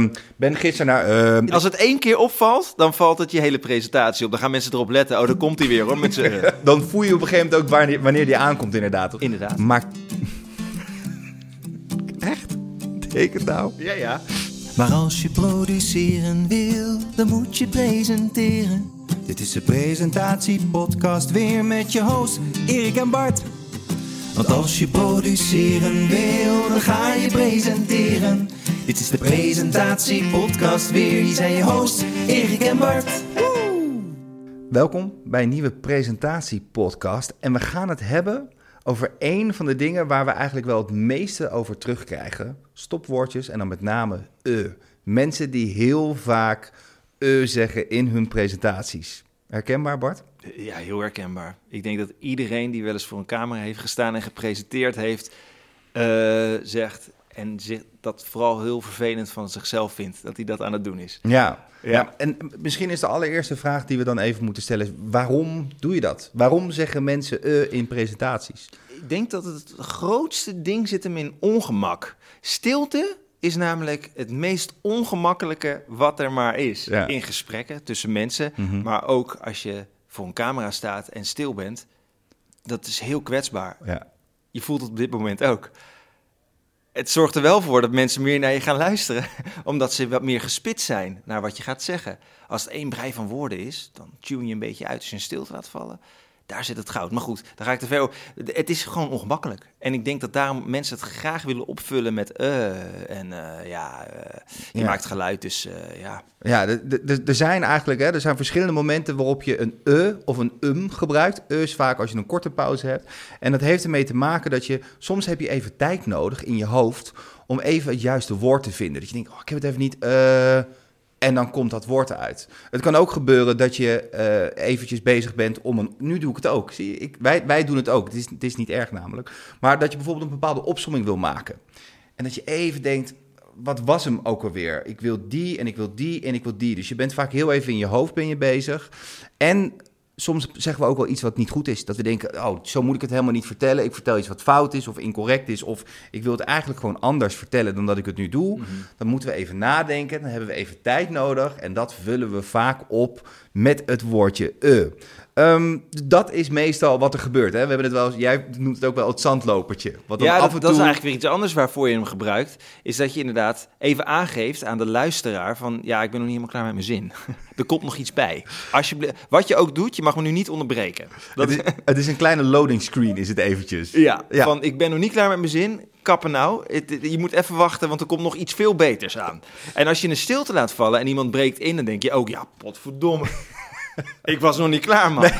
ehm, ben gisteren naar... ehm, Als het één keer opvalt, dan valt het je hele presentatie op. Dan gaan mensen erop letten. Oh, daar komt hij weer hoor. Met dan voel je op een gegeven moment ook wanneer, wanneer die aankomt, inderdaad. Inderdaad. Maar... Echt? Teken nou? Ja, ja. Maar als je produceren wil, dan moet je presenteren. Dit is de presentatiepodcast weer met je host Erik en Bart. Want als je produceren wil, dan ga je presenteren. Dit is de presentatiepodcast weer. Hier zijn je hosts Erik en Bart. Welkom bij een nieuwe presentatiepodcast. En we gaan het hebben over één van de dingen waar we eigenlijk wel het meeste over terugkrijgen. Stopwoordjes en dan met name e. Mensen die heel vaak e zeggen in hun presentaties. Herkenbaar, Bart? Ja, heel herkenbaar. Ik denk dat iedereen die wel eens voor een camera heeft gestaan en gepresenteerd heeft, eh, zegt en zich dat vooral heel vervelend van zichzelf vindt, dat hij dat aan het doen is. Ja. Ja. ja. En misschien is de allereerste vraag die we dan even moeten stellen: is, waarom doe je dat? Waarom zeggen mensen e in presentaties? Ik denk dat het grootste ding zit hem in ongemak. Stilte is namelijk het meest ongemakkelijke wat er maar is. Ja. In gesprekken tussen mensen, Mhm. maar ook als je voor een camera staat en stil bent. Dat is heel kwetsbaar. Ja. Je voelt het op dit moment ook. Het zorgt er wel voor dat mensen meer naar je gaan luisteren, omdat ze wat meer gespitst zijn naar wat je gaat zeggen. Als het één brei van woorden is, dan tune je een beetje uit als je een stilte laat vallen. Daar zit het goud. Maar goed, daar ga ik te ver over. Het is gewoon ongemakkelijk. En ik denk dat daarom mensen het graag willen opvullen met eh en eh, ja, eh, je Ja. maakt geluid, dus ja. Ja, er zijn eigenlijk hè, er zijn verschillende momenten waarop je een e of een um gebruikt. E is vaak als je een korte pauze hebt. En dat heeft ermee te maken dat je soms heb je even tijd nodig in je hoofd om even het juiste woord te vinden. Dat je denkt, oh, ik heb het even niet. eh, en dan komt dat woord eruit. Het kan ook gebeuren dat je eh, eventjes bezig bent om een... Nu doe ik het ook. Zie? Ik, wij, wij doen het ook. Het is, het is niet erg namelijk. Maar dat je bijvoorbeeld een bepaalde opsomming wil maken. En dat je even denkt, wat was hem ook alweer? Ik wil die en ik wil die en ik wil die. Dus je bent vaak heel even in je hoofd ben je bezig. En soms zeggen we ook wel iets wat niet goed is. Dat we denken, oh, zo moet ik het helemaal niet vertellen. Ik vertel iets wat fout is of incorrect is. Of ik wil het eigenlijk gewoon anders vertellen dan dat ik het nu doe. Dan moeten we even nadenken. Dan hebben we even tijd nodig. En dat vullen we vaak op met het woordje e. Dat is meestal wat er gebeurt. Hè? We hebben het wel, jij noemt het ook wel het zandlopertje. Wat dan Ja, af dat, en dat is toe- eigenlijk weer iets anders waarvoor je hem gebruikt. Is dat je inderdaad even aangeeft aan de luisteraar van... ja, ik ben nog niet helemaal klaar met mijn zin. er komt nog iets bij. Alsjeblieft, wat je ook doet, je mag me nu niet onderbreken. Dat, Het is, het is een kleine loading screen, is het eventjes. ja, Ja. van ik ben nog niet klaar met mijn zin. Kappen nou. Je moet even wachten, want er komt nog iets veel beters aan. En als je een stilte laat vallen en iemand breekt in... dan denk je ook, ja, potverdomme. ik was nog niet klaar, man.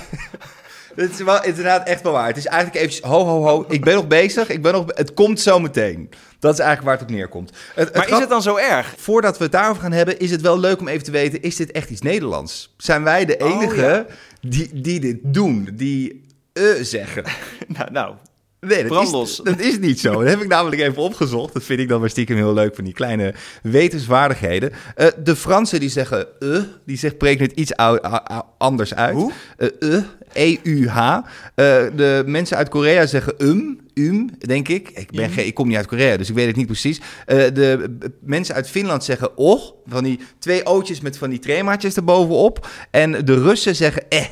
Het is wel inderdaad echt wel waar. Het is eigenlijk eventjes, ho, ho, ho, ik ben nog bezig, ik ben nog, het komt zo meteen. Dat is eigenlijk waar het op neerkomt. Het, maar is het dan zo erg? Voordat we het daarover gaan hebben, is het wel leuk om even te weten, is dit echt iets Nederlands? Zijn wij de Oh, enige ja. die, die dit doen, die eh zeggen? nou, nou, Nee, dat is, dat is niet zo. Dat heb ik namelijk even opgezocht. Dat vind ik dan maar stiekem heel leuk van die kleine wetenswaardigheden. Eh, de Fransen die zeggen eh, die zegt, het iets ou- anders uit. Hoe? Eh, E-U-H. De mensen uit Korea zeggen um, um, denk ik. Ik, ben geen, ik kom niet uit Korea, dus ik weet het niet precies. De mensen uit Finland zeggen oh, van die twee ootjes met van die tremaatjes erbovenop. En de Russen zeggen eh.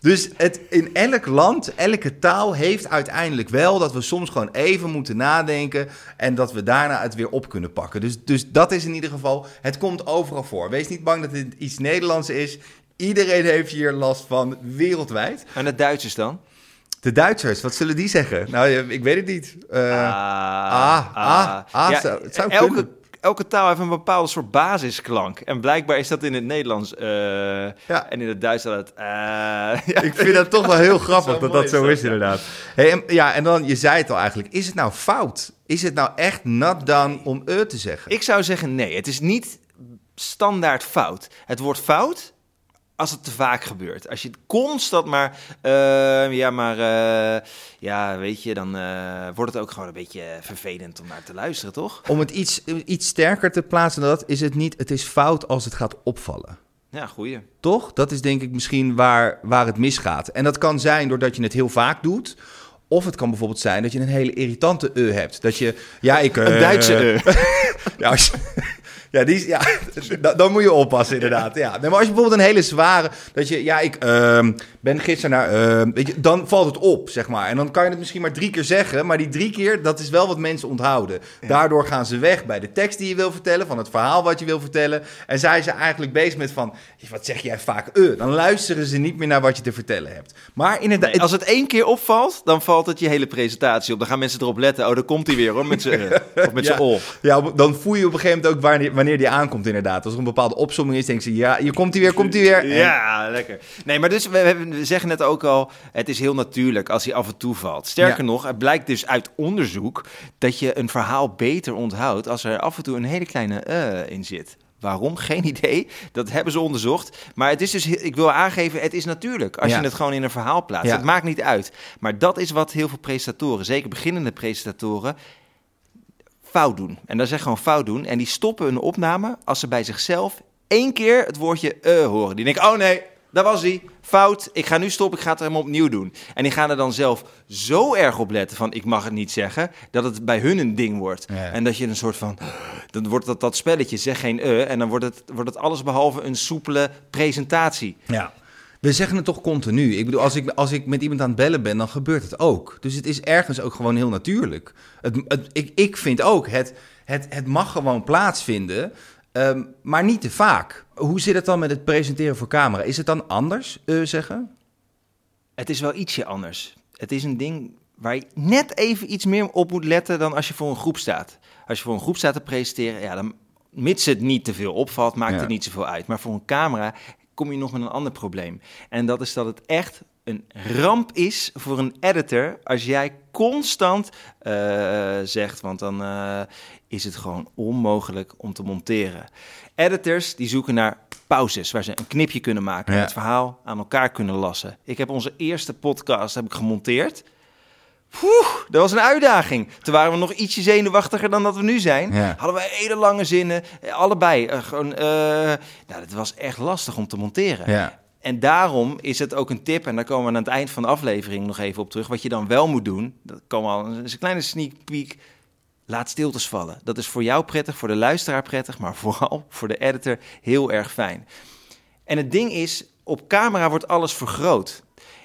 Dus het, in elk land, elke taal heeft uiteindelijk wel dat we soms gewoon even moeten nadenken en dat we daarna het weer op kunnen pakken. Dus, dus dat is in ieder geval, het komt overal voor. Wees niet bang dat het iets Nederlands is. Iedereen heeft hier last van wereldwijd. en de Duitsers dan? De Duitsers, wat zullen die zeggen? Nou, ik weet het niet. Eh, Ah, ah, ah, ah, Ja, zou- zou elke, kunnen. Elke taal heeft een bepaalde soort basisklank. En blijkbaar is dat in het Nederlands eh, en in het Duits dat het... eh, ja, ik vind dat toch wel heel grappig dat dat zo is ja. inderdaad. Hey, en, ja, en dan, je zei het al eigenlijk, is het nou fout? Is het nou echt not done om e te zeggen? Ik zou zeggen nee, het is niet standaard fout. Het wordt fout als het te vaak gebeurt. Als je constant maar... eh, ja, maar... eh, ja, weet je, dan eh, wordt het ook gewoon een beetje vervelend om naar te luisteren, toch? Om het iets, iets sterker te plaatsen dan dat, is het niet, het is fout als het gaat opvallen. Ja, goeie. Toch? Dat is denk ik misschien waar, waar het misgaat. En dat kan zijn doordat je het heel vaak doet. Of het kan bijvoorbeeld zijn dat je een hele irritante e hebt. Dat je, ja, ik... Een Duitse e. Ja, als je- Ja, die, is- ja da- dan moet je oppassen inderdaad. Ja. Nee, maar als je bijvoorbeeld een hele zware... Dat je, ja, ik ehm, ben gisteren naar... ehm, weet je, dan valt het op, zeg maar. En dan kan je het misschien maar drie keer zeggen. Maar die drie keer, dat is wel wat mensen onthouden. Daardoor gaan ze weg bij de tekst die je wil vertellen. Van het verhaal wat je wil vertellen. En zijn ze eigenlijk bezig met van... Wat zeg jij vaak? Eh. Dan luisteren ze niet meer naar wat je te vertellen hebt. Maar inderdaad... Nee, als het één keer opvalt, dan valt het je hele presentatie op. Dan gaan mensen erop letten. Oh, daar komt hij weer hoor, met zijn of met zijn Ja. ol. Ja, dan voel je op een gegeven moment ook wanneer, wanneer die aankomt inderdaad. Als er een bepaalde opzomming is, denk je, ja, hier komt hij weer, komt hij weer. En- Ja, lekker. Nee, maar dus we, we- we zeggen net ook al, het is heel natuurlijk als hij af en toe valt. Sterker Ja. nog, het blijkt dus uit onderzoek dat je een verhaal beter onthoudt als er af en toe een hele kleine eh in zit. Waarom? Geen idee. Dat hebben ze onderzocht. Maar het is dus, ik wil aangeven, het is natuurlijk. Als Ja. je het gewoon in een verhaal plaatst. Ja. Het maakt niet uit. Maar dat is wat heel veel presentatoren, zeker beginnende presentatoren, fout doen. En dat is echt gewoon fout doen. En die stoppen een opname als ze bij zichzelf één keer het woordje eh horen. Die denken, oh nee, daar was hij. Fout, ik ga nu stoppen, ik ga het helemaal opnieuw doen. En die gaan er dan zelf zo erg op letten van, ik mag het niet zeggen, dat het bij hun een ding wordt. Ja. En dat je een soort van, dan wordt dat, dat spelletje, zeg geen eh, en dan wordt het, wordt het alles behalve een soepele presentatie. Ja. We zeggen het toch continu. Ik bedoel, als ik, als ik met iemand aan het bellen ben, dan gebeurt het ook. Dus het is ergens ook gewoon heel natuurlijk. Het, het, ik, ik vind ook, het, het, het mag gewoon plaatsvinden, ehm, maar niet te vaak. Hoe zit het dan met het presenteren voor camera? Is het dan anders, eh, zeggen? Het is wel ietsje anders. Het is een ding waar je net even iets meer op moet letten dan als je voor een groep staat. Als je voor een groep staat te presenteren, ja, dan mits het niet te veel opvalt, maakt Ja. het niet zoveel uit. Maar voor een camera kom je nog met een ander probleem. En dat is dat het echt een ramp is voor een editor als jij constant eh, zegt, want dan eh, is het gewoon onmogelijk om te monteren. Editors die zoeken naar pauzes waar ze een knipje kunnen maken en het verhaal aan elkaar kunnen lassen. Ik heb onze eerste podcast heb ik gemonteerd. Oeh, dat was een uitdaging. Toen waren we nog ietsje zenuwachtiger dan dat we nu zijn. Ja. Hadden wij hele lange zinnen, eh, allebei. eh, gewoon, eh, nou, het was echt lastig om te monteren. Ja. En daarom is het ook een tip, en daar komen we aan het eind van de aflevering nog even op terug. Wat je dan wel moet doen, dat komen al, dat is een kleine sneak peek. Laat stiltes vallen. Dat is voor jou prettig, voor de luisteraar prettig, maar vooral voor de editor heel erg fijn. En het ding is, op camera wordt alles vergroot.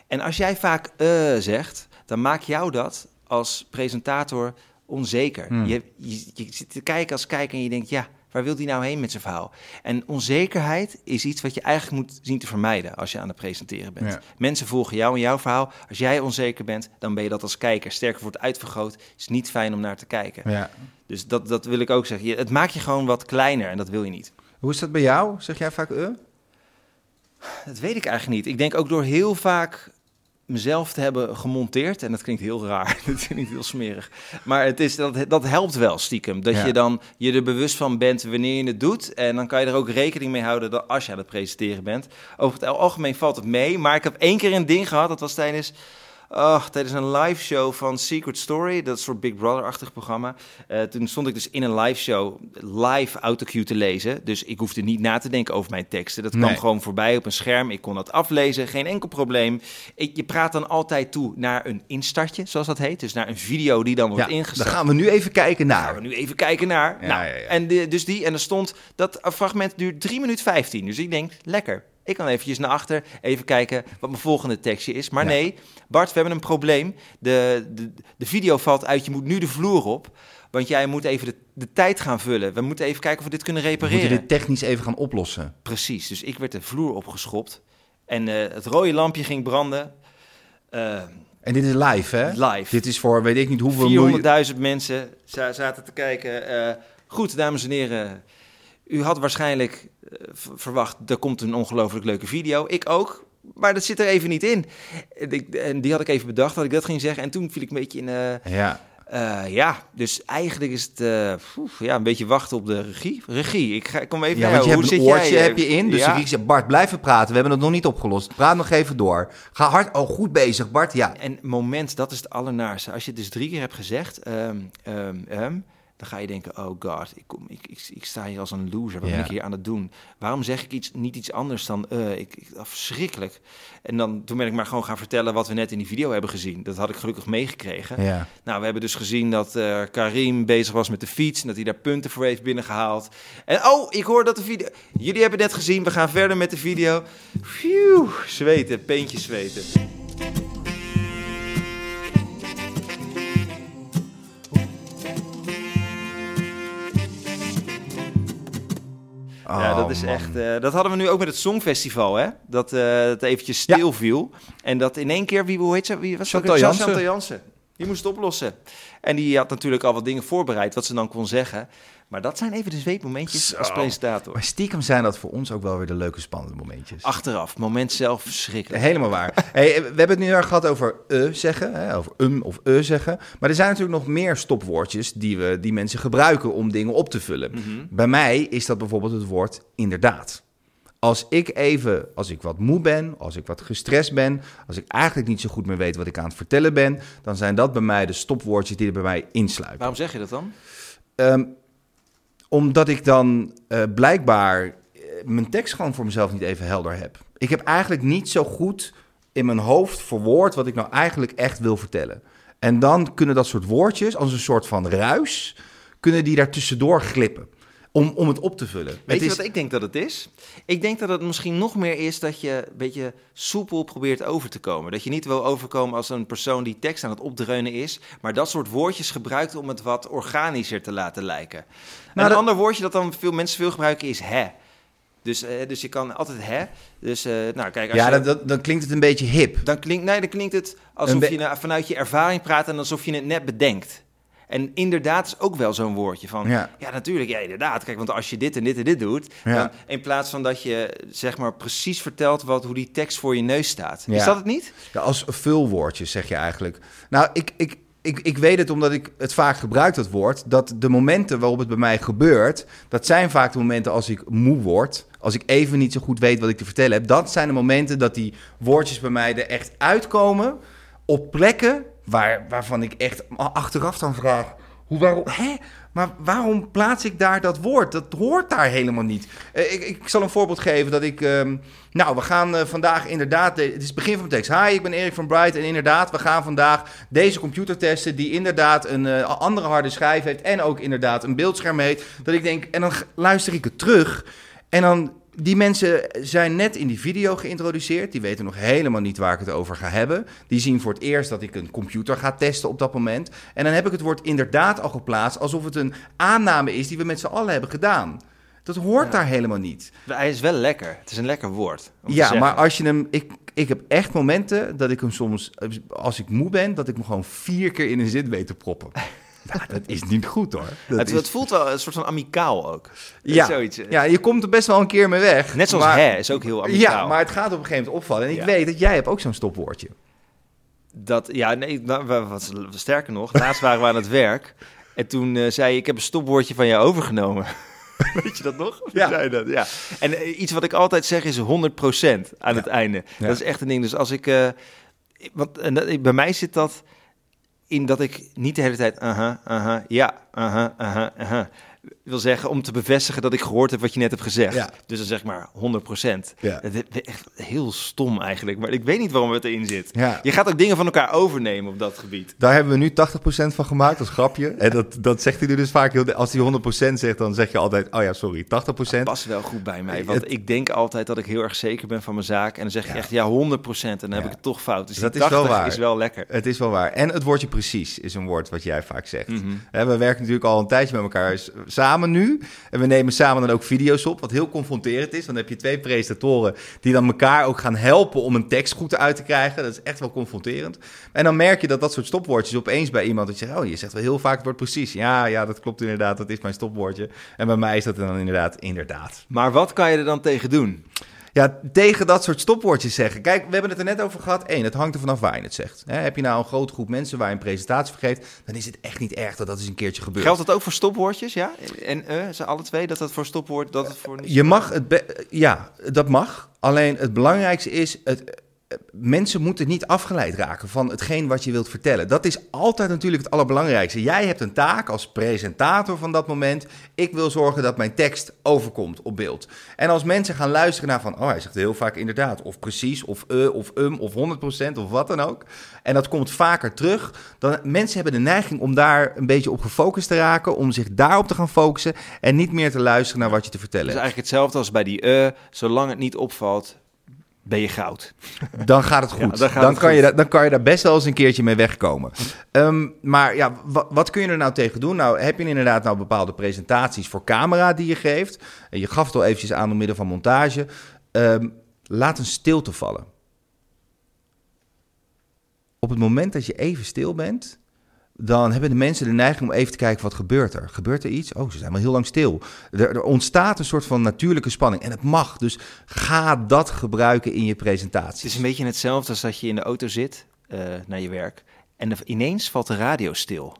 En als jij vaak eh zegt, dan maakt jou dat als presentator onzeker. Hmm. Je, je, je zit te kijken als kijker en je denkt, ja, waar wil hij nou heen met zijn verhaal? En onzekerheid is iets wat je eigenlijk moet zien te vermijden als je aan het presenteren bent. Ja. Mensen volgen jou en jouw verhaal. Als jij onzeker bent, dan ben je dat als kijker. Sterker wordt uitvergroot, is niet fijn om naar te kijken. ja. Dus dat, dat wil ik ook zeggen. Je, het maakt je gewoon wat kleiner en dat wil je niet. Hoe is dat bij jou? Zeg jij vaak eh? Dat weet ik eigenlijk niet. Ik denk ook door heel vaak mezelf te hebben gemonteerd. En dat klinkt heel raar. Dat klinkt heel smerig. Maar het is, dat, dat helpt wel stiekem. Dat Ja. je dan je er bewust van bent wanneer je het doet. En dan kan je er ook rekening mee houden dat als je aan het presenteren bent. Over het algemeen valt het mee. Maar ik heb één keer een ding gehad. Dat was tijdens... Oh, tijdens een live show van Secret Story, dat soort Big Brother-achtig programma. Eh, toen stond ik dus in een live show live autocue te lezen. Dus ik hoefde niet na te denken over mijn teksten. Dat kwam Nee. gewoon voorbij op een scherm. Ik kon dat aflezen, geen enkel probleem. Ik, je praat dan altijd toe naar een instartje, zoals dat heet. Dus naar een video die dan wordt Ja, ingestart. daar gaan we nu even kijken Gaan naar. we nu even kijken naar. Ja, nou, ja. En de, dus die, en er stond dat fragment duurt 3 minuten 15. Dus ik denk, lekker. Ik kan eventjes naar achter, even kijken wat mijn volgende tekstje is. Maar Ja. nee, Bart, we hebben een probleem. De, de, de video valt uit, je moet nu de vloer op. Want jij moet even de, de tijd gaan vullen. We moeten even kijken of we dit kunnen We repareren. moeten dit technisch even gaan oplossen. Precies, dus ik werd de vloer opgeschopt. En eh, het rode lampje ging branden. Eh, En dit is live, hè? live. Dit is voor weet ik niet hoeveel miljoen... 400.000 mensen za- zaten te kijken. Eh, goed, dames en heren. U had waarschijnlijk eh, verwacht, er komt een ongelooflijk leuke video. Ik ook, maar dat zit er even niet in. En, ik- en die had ik even bedacht dat ik dat ging zeggen. En toen viel ik een beetje in... eh, Ja. eh, ja, dus eigenlijk is het poef, ja, een beetje wachten op de regie. Regie, ik, ga, ik kom even Ja, naar je jou. hebt Hoe een zit oortje jij? heb je in. Dus ja. zeg, Bart, blijven praten. We hebben het nog niet opgelost. Praat nog even door. Ga hard. Oh, goed bezig, Bart. Ja. En moment, dat is het allernaarste. Als je het dus drie keer hebt gezegd, ehm, dan ga je denken, oh god, ik, kom, ik, ik, ik sta hier als een loser. Wat Ja. ben ik hier aan het doen? Waarom zeg ik iets, niet iets anders dan, eh, ik, ik, ah, verschrikkelijk. En dan, toen ben ik maar gewoon gaan vertellen wat we net in die video hebben gezien. Dat had ik gelukkig meegekregen. Ja. Nou, we hebben dus gezien dat eh, Karim bezig was met de fiets en dat hij daar punten voor heeft binnengehaald. En oh, ik hoor dat de video... Jullie hebben net gezien, we gaan verder met de video. Phew, zweten, peentjes zweten. Ja, dat Oh, is man. echt. eh, dat hadden we nu ook met het Songfestival, hè? Dat eh het eventjes Ja. stil viel. En dat in één keer, wie, hoe heet ze? Wie was Chantal dat? Jansen. Chantal Jansen. Die moest het oplossen. En die had natuurlijk al wat dingen voorbereid, wat ze dan kon zeggen. Maar dat zijn even de zweetmomentjes Zo. als presentator. Maar stiekem zijn dat voor ons ook wel weer de leuke, spannende momentjes. Achteraf, moment zelf verschrikkelijk. Helemaal waar. Hey, we hebben het nu erg gehad over e zeggen, hè, over um of e zeggen. Maar er zijn natuurlijk nog meer stopwoordjes die, we, die mensen gebruiken om dingen op te vullen. Mhm. Bij mij is dat bijvoorbeeld het woord inderdaad. Als ik even, als ik wat moe ben, als ik wat gestrest ben, als ik eigenlijk niet zo goed meer weet wat ik aan het vertellen ben, dan zijn dat bij mij de stopwoordjes die er bij mij insluiten. Waarom zeg je dat dan? Ehm, omdat ik dan eh, blijkbaar eh, mijn tekst gewoon voor mezelf niet even helder heb. Ik heb eigenlijk niet zo goed in mijn hoofd verwoord wat ik nou eigenlijk echt wil vertellen. En dan kunnen dat soort woordjes, als een soort van ruis, kunnen die daar tussendoor glippen. Om, om het op te vullen. Weet Het je is- wat ik denk dat het is? Ik denk dat het misschien nog meer is dat je een beetje soepel probeert over te komen. Dat je niet wil overkomen als een persoon die tekst aan het opdreunen is, maar dat soort woordjes gebruikt om het wat organischer te laten lijken. En Nou, een dat- ander woordje dat dan veel mensen veel gebruiken is hè. Dus, eh, dus je kan altijd hè. Dus eh, nou kijk, als ja, je, dan, dan, dan klinkt het een beetje hip. dan klinkt, nee, dan klinkt het alsof je nou vanuit je ervaring praat en alsof je het net bedenkt. En inderdaad is ook wel zo'n woordje van, Ja. ja. natuurlijk, ja inderdaad. Kijk, want als je dit en dit en dit doet, Ja. dan, in plaats van dat je zeg maar precies vertelt wat, hoe die tekst voor je neus staat. Is dat het niet? Ja, als vulwoordjes zeg je eigenlijk. Nou, ik, ik, ik, ik weet het omdat ik het vaak gebruik, dat woord. Dat de momenten waarop het bij mij gebeurt, dat zijn vaak de momenten als ik moe word. Als ik even niet zo goed weet wat ik te vertellen heb. Dat zijn de momenten dat die woordjes bij mij er echt uitkomen. Op plekken waar, waarvan ik echt achteraf dan vraag. Hoe, waarom, hè? Maar waarom plaats ik daar dat woord? Dat hoort daar helemaal niet. Eh, ik, ik zal een voorbeeld geven dat ik... ehm, nou, we gaan eh, vandaag inderdaad... de- het is het begin van mijn tekst. Hi, ik ben Erik van Bright en inderdaad, we gaan vandaag deze computer testen... die inderdaad een eh, andere harde schijf heeft en ook inderdaad een beeldscherm heeft. Dat ik denk, en dan luister ik het terug en dan... Die mensen zijn net in die video geïntroduceerd. Die weten nog helemaal niet waar ik het over ga hebben. Die zien voor het eerst dat ik een computer ga testen op dat moment. En dan heb ik het woord inderdaad al geplaatst alsof het een aanname is die we met z'n allen hebben gedaan. Dat hoort Ja. daar helemaal niet. Hij is wel lekker. Het is een lekker woord. Ja, maar als je hem. Ik, ik heb echt momenten dat ik hem soms, als ik moe ben, dat ik hem gewoon vier keer in een zin weet te proppen. dat is niet goed hoor. Dat het, is- het voelt wel een soort van amicaal ook. ja, Zoiets. eh. ja, je komt er best wel een keer mee weg. Net zoals maar- hè is ook heel amicaal. Ja, maar het gaat op een gegeven moment opvallen. En ik Ja. weet dat jij hebt ook zo'n stopwoordje. Dat, ja, nee, nou, wa- wat, sterker nog, laatst waren we aan het werk. En toen eh, zei je, ik heb een stopwoordje van jou overgenomen. Weet je dat nog? Ja. zei dat? ja. En eh, iets wat ik altijd zeg is 100% aan het einde. Dat is echt een ding. Dus als ik... want, en dat, bij mij zit dat in dat ik niet de hele tijd... aha, aha, ja, aha, aha, aha... wil zeggen om te bevestigen dat ik gehoord heb wat je net hebt gezegd. Ja. Dus dan zeg maar 100%. Ja. Het is echt heel stom eigenlijk, maar ik weet niet waarom het erin zit. Ja. Je gaat ook dingen van elkaar overnemen op dat gebied. Daar hebben we nu 80% van gemaakt als grapje. En dat, dat zegt hij nu dus vaak. heel- Als hij 100% zegt, dan zeg je altijd... Oh ja, sorry, 80%. Past wel goed bij mij, want Het- ik denk altijd dat ik heel erg zeker ben van mijn zaak. En dan zeg je echt ja 100% en dan heb ik het toch fout. Dus Dat is wel 80 waar. is wel lekker. Het is wel waar. En het woordje precies is een woord wat jij vaak zegt. Mhm. We werken natuurlijk al een tijdje met elkaar samen nu. En we nemen samen dan ook video's op, wat heel confronterend is. Dan heb je twee presentatoren die dan elkaar ook gaan helpen om een tekst goed uit te krijgen. Dat is echt wel confronterend. En dan merk je dat dat soort stopwoordjes opeens bij iemand... dat je zegt, oh, je zegt wel heel vaak het woord precies. Ja, ja, dat klopt inderdaad, dat is mijn stopwoordje. En bij mij is dat dan inderdaad inderdaad. Maar wat kan je er dan tegen doen? Ja, tegen dat soort stopwoordjes zeggen. Kijk, we hebben het er net over gehad. Eén, het hangt er vanaf waar je het zegt. Heb je nou een grote groep mensen waar je een presentatie vergeet... dan is het echt niet erg dat dat eens een keertje gebeurt. Geldt dat ook voor stopwoordjes, ja? En eh, ze alle twee, dat dat voor stopwoord, dat het voor... Je mag het... ja, dat mag. Alleen het belangrijkste is... Het, mensen moeten niet afgeleid raken van hetgeen wat je wilt vertellen. Dat is altijd natuurlijk het allerbelangrijkste. Jij hebt een taak als presentator van dat moment. Ik wil zorgen dat mijn tekst overkomt op beeld. En als mensen gaan luisteren naar van, oh hij zegt heel vaak inderdaad, of precies, of uh, of um, of 100% of wat dan ook. En dat komt vaker terug. Dan mensen hebben de neiging om daar een beetje op gefocust te raken, om zich daarop te gaan focussen en niet meer te luisteren naar wat je te vertellen Het is hebt. eigenlijk hetzelfde als bij die uh, zolang het niet opvalt, ben je goud. Dan gaat het goed. Ja, dan gaat dan, het kan goed. Je da- dan kan je daar best wel eens een keertje mee wegkomen. Ehm, maar ja, wa- wat kun je er nou tegen doen? Nou, heb je inderdaad nou bepaalde presentaties voor camera die je geeft? En je gaf het al eventjes aan door middel van montage. Ehm, laat een stilte vallen. Op het moment dat je even stil bent, dan hebben de mensen de neiging om even te kijken wat gebeurt er. Gebeurt er iets? Oh, ze zijn wel heel lang stil. Er, er ontstaat een soort van natuurlijke spanning en het mag. Dus ga dat gebruiken in je presentaties. Het is een beetje hetzelfde als dat je in de auto zit uh, naar je werk en er, ineens valt de radio stil.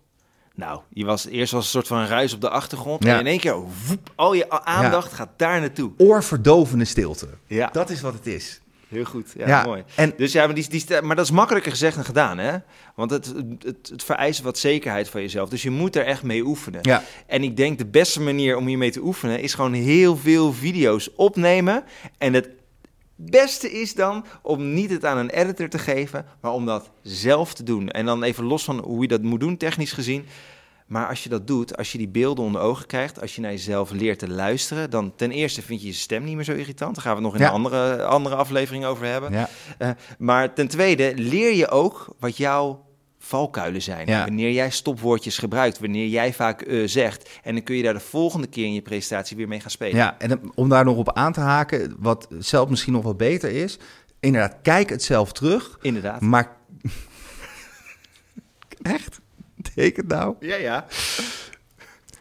Nou, je was eerst was een soort van ruis op de achtergrond Ja. en in één keer woep, al je aandacht gaat daar naartoe. Oorverdovende stilte. Ja, Dat is wat het is. Heel goed. Ja, Ja, mooi. en- dus ja, maar, die, die, maar dat is makkelijker gezegd dan gedaan, hè? Want het, het, het vereist wat zekerheid van jezelf. Dus je moet er echt mee oefenen. Ja. En ik denk de beste manier om hiermee te oefenen is gewoon heel veel video's opnemen. En het beste is dan om niet het aan een editor te geven, maar om dat zelf te doen. En dan even los van hoe je dat moet doen, technisch gezien. Maar als je dat doet, als je die beelden onder ogen krijgt, als je naar jezelf leert te luisteren, dan ten eerste vind je je stem niet meer zo irritant. Daar gaan we het nog in Ja. een andere, andere aflevering over hebben. Ja. Eh, maar ten tweede leer je ook wat jouw valkuilen zijn. Ja. Wanneer jij stopwoordjes gebruikt, wanneer jij vaak eh, zegt. En dan kun je daar de volgende keer in je presentatie weer mee gaan spelen. Ja, en om daar nog op aan te haken, wat zelf misschien nog wat beter is. Inderdaad, kijk het zelf terug. Inderdaad. Maar. Echt? Het nou? Ja, ja.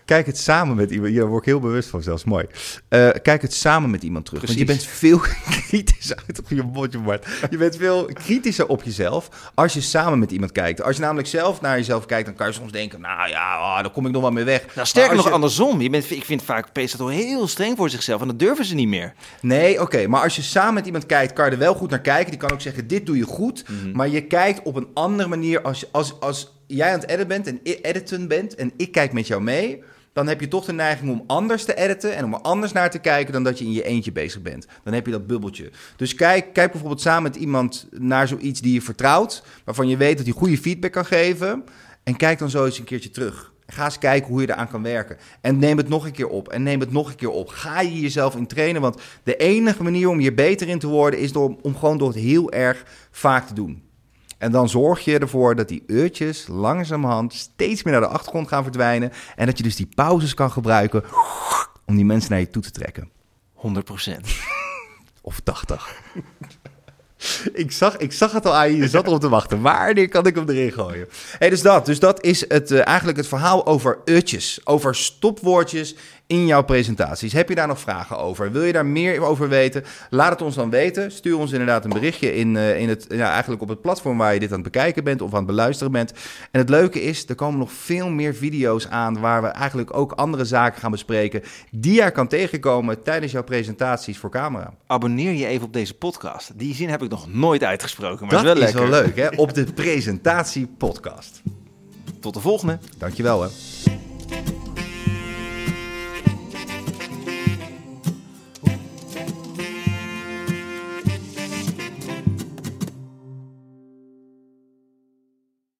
Kijk het samen met iemand. Hier word ik heel bewust van, zelfs mooi. Eh, kijk het samen met iemand terug. Want je bent Precies. veel kritischer uit op je bordje, Bart. Je bent veel kritischer op jezelf als je samen met iemand kijkt. Als je namelijk zelf naar jezelf kijkt, dan kan je soms denken: Nou ja, oh, daar kom ik nog wel mee weg. Nou, sterker nog je- andersom. Je bent, ik vind vaak presentatoren heel streng voor zichzelf. En dat durven ze niet meer. Nee, oké. maar als je samen met iemand kijkt, kan je er wel goed naar kijken. Die kan ook zeggen, dit doe je goed. Maar je kijkt op een andere manier. Als, je- als, als jij aan het editen bent en editen bent en ik kijk met jou mee... dan heb je toch de neiging om anders te editen... en om er anders naar te kijken dan dat je in je eentje bezig bent. Dan heb je dat bubbeltje. Dus kijk, kijk bijvoorbeeld samen met iemand naar zoiets die je vertrouwt... waarvan je weet dat hij goede feedback kan geven... en kijk dan zo eens een keertje terug. Ga eens kijken hoe je eraan kan werken. En neem het nog een keer op. En neem het nog een keer op. Ga je jezelf in trainen. Want de enige manier om hier beter in te worden... is door, om gewoon door het heel erg vaak te doen. En dan zorg je ervoor dat die uurtjes langzamerhand steeds meer naar de achtergrond gaan verdwijnen. En dat je dus die pauzes kan gebruiken om die mensen naar je toe te trekken. 100 procent. Of 80. Ik zag, ik zag het al aan je, je zat erop te wachten. Wanneer kan ik hem erin gooien? Hey, dus dat. Dus dat is het, eh, eigenlijk het verhaal over utjes. Over stopwoordjes in jouw presentaties. Heb je daar nog vragen over? Wil je daar meer over weten? Laat het ons dan weten. Stuur ons inderdaad een berichtje in, eh, in het, ja, eigenlijk op het platform waar je dit aan het bekijken bent of aan het beluisteren bent. En het leuke is, er komen nog veel meer video's aan waar we eigenlijk ook andere zaken gaan bespreken die jij kan tegenkomen tijdens jouw presentaties voor camera. Abonneer je even op deze podcast. Die zin heb ik nog nooit uitgesproken. Maar Dat is wel is lekker. wel leuk, hè? Op de presentatie podcast. Tot de volgende. Dankjewel, hè?